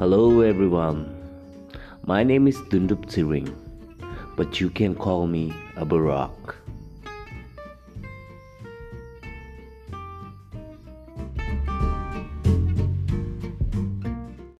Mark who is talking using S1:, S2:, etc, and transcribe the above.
S1: Hello everyone. My name is Dundup Tsiring, but you can call me a Barak.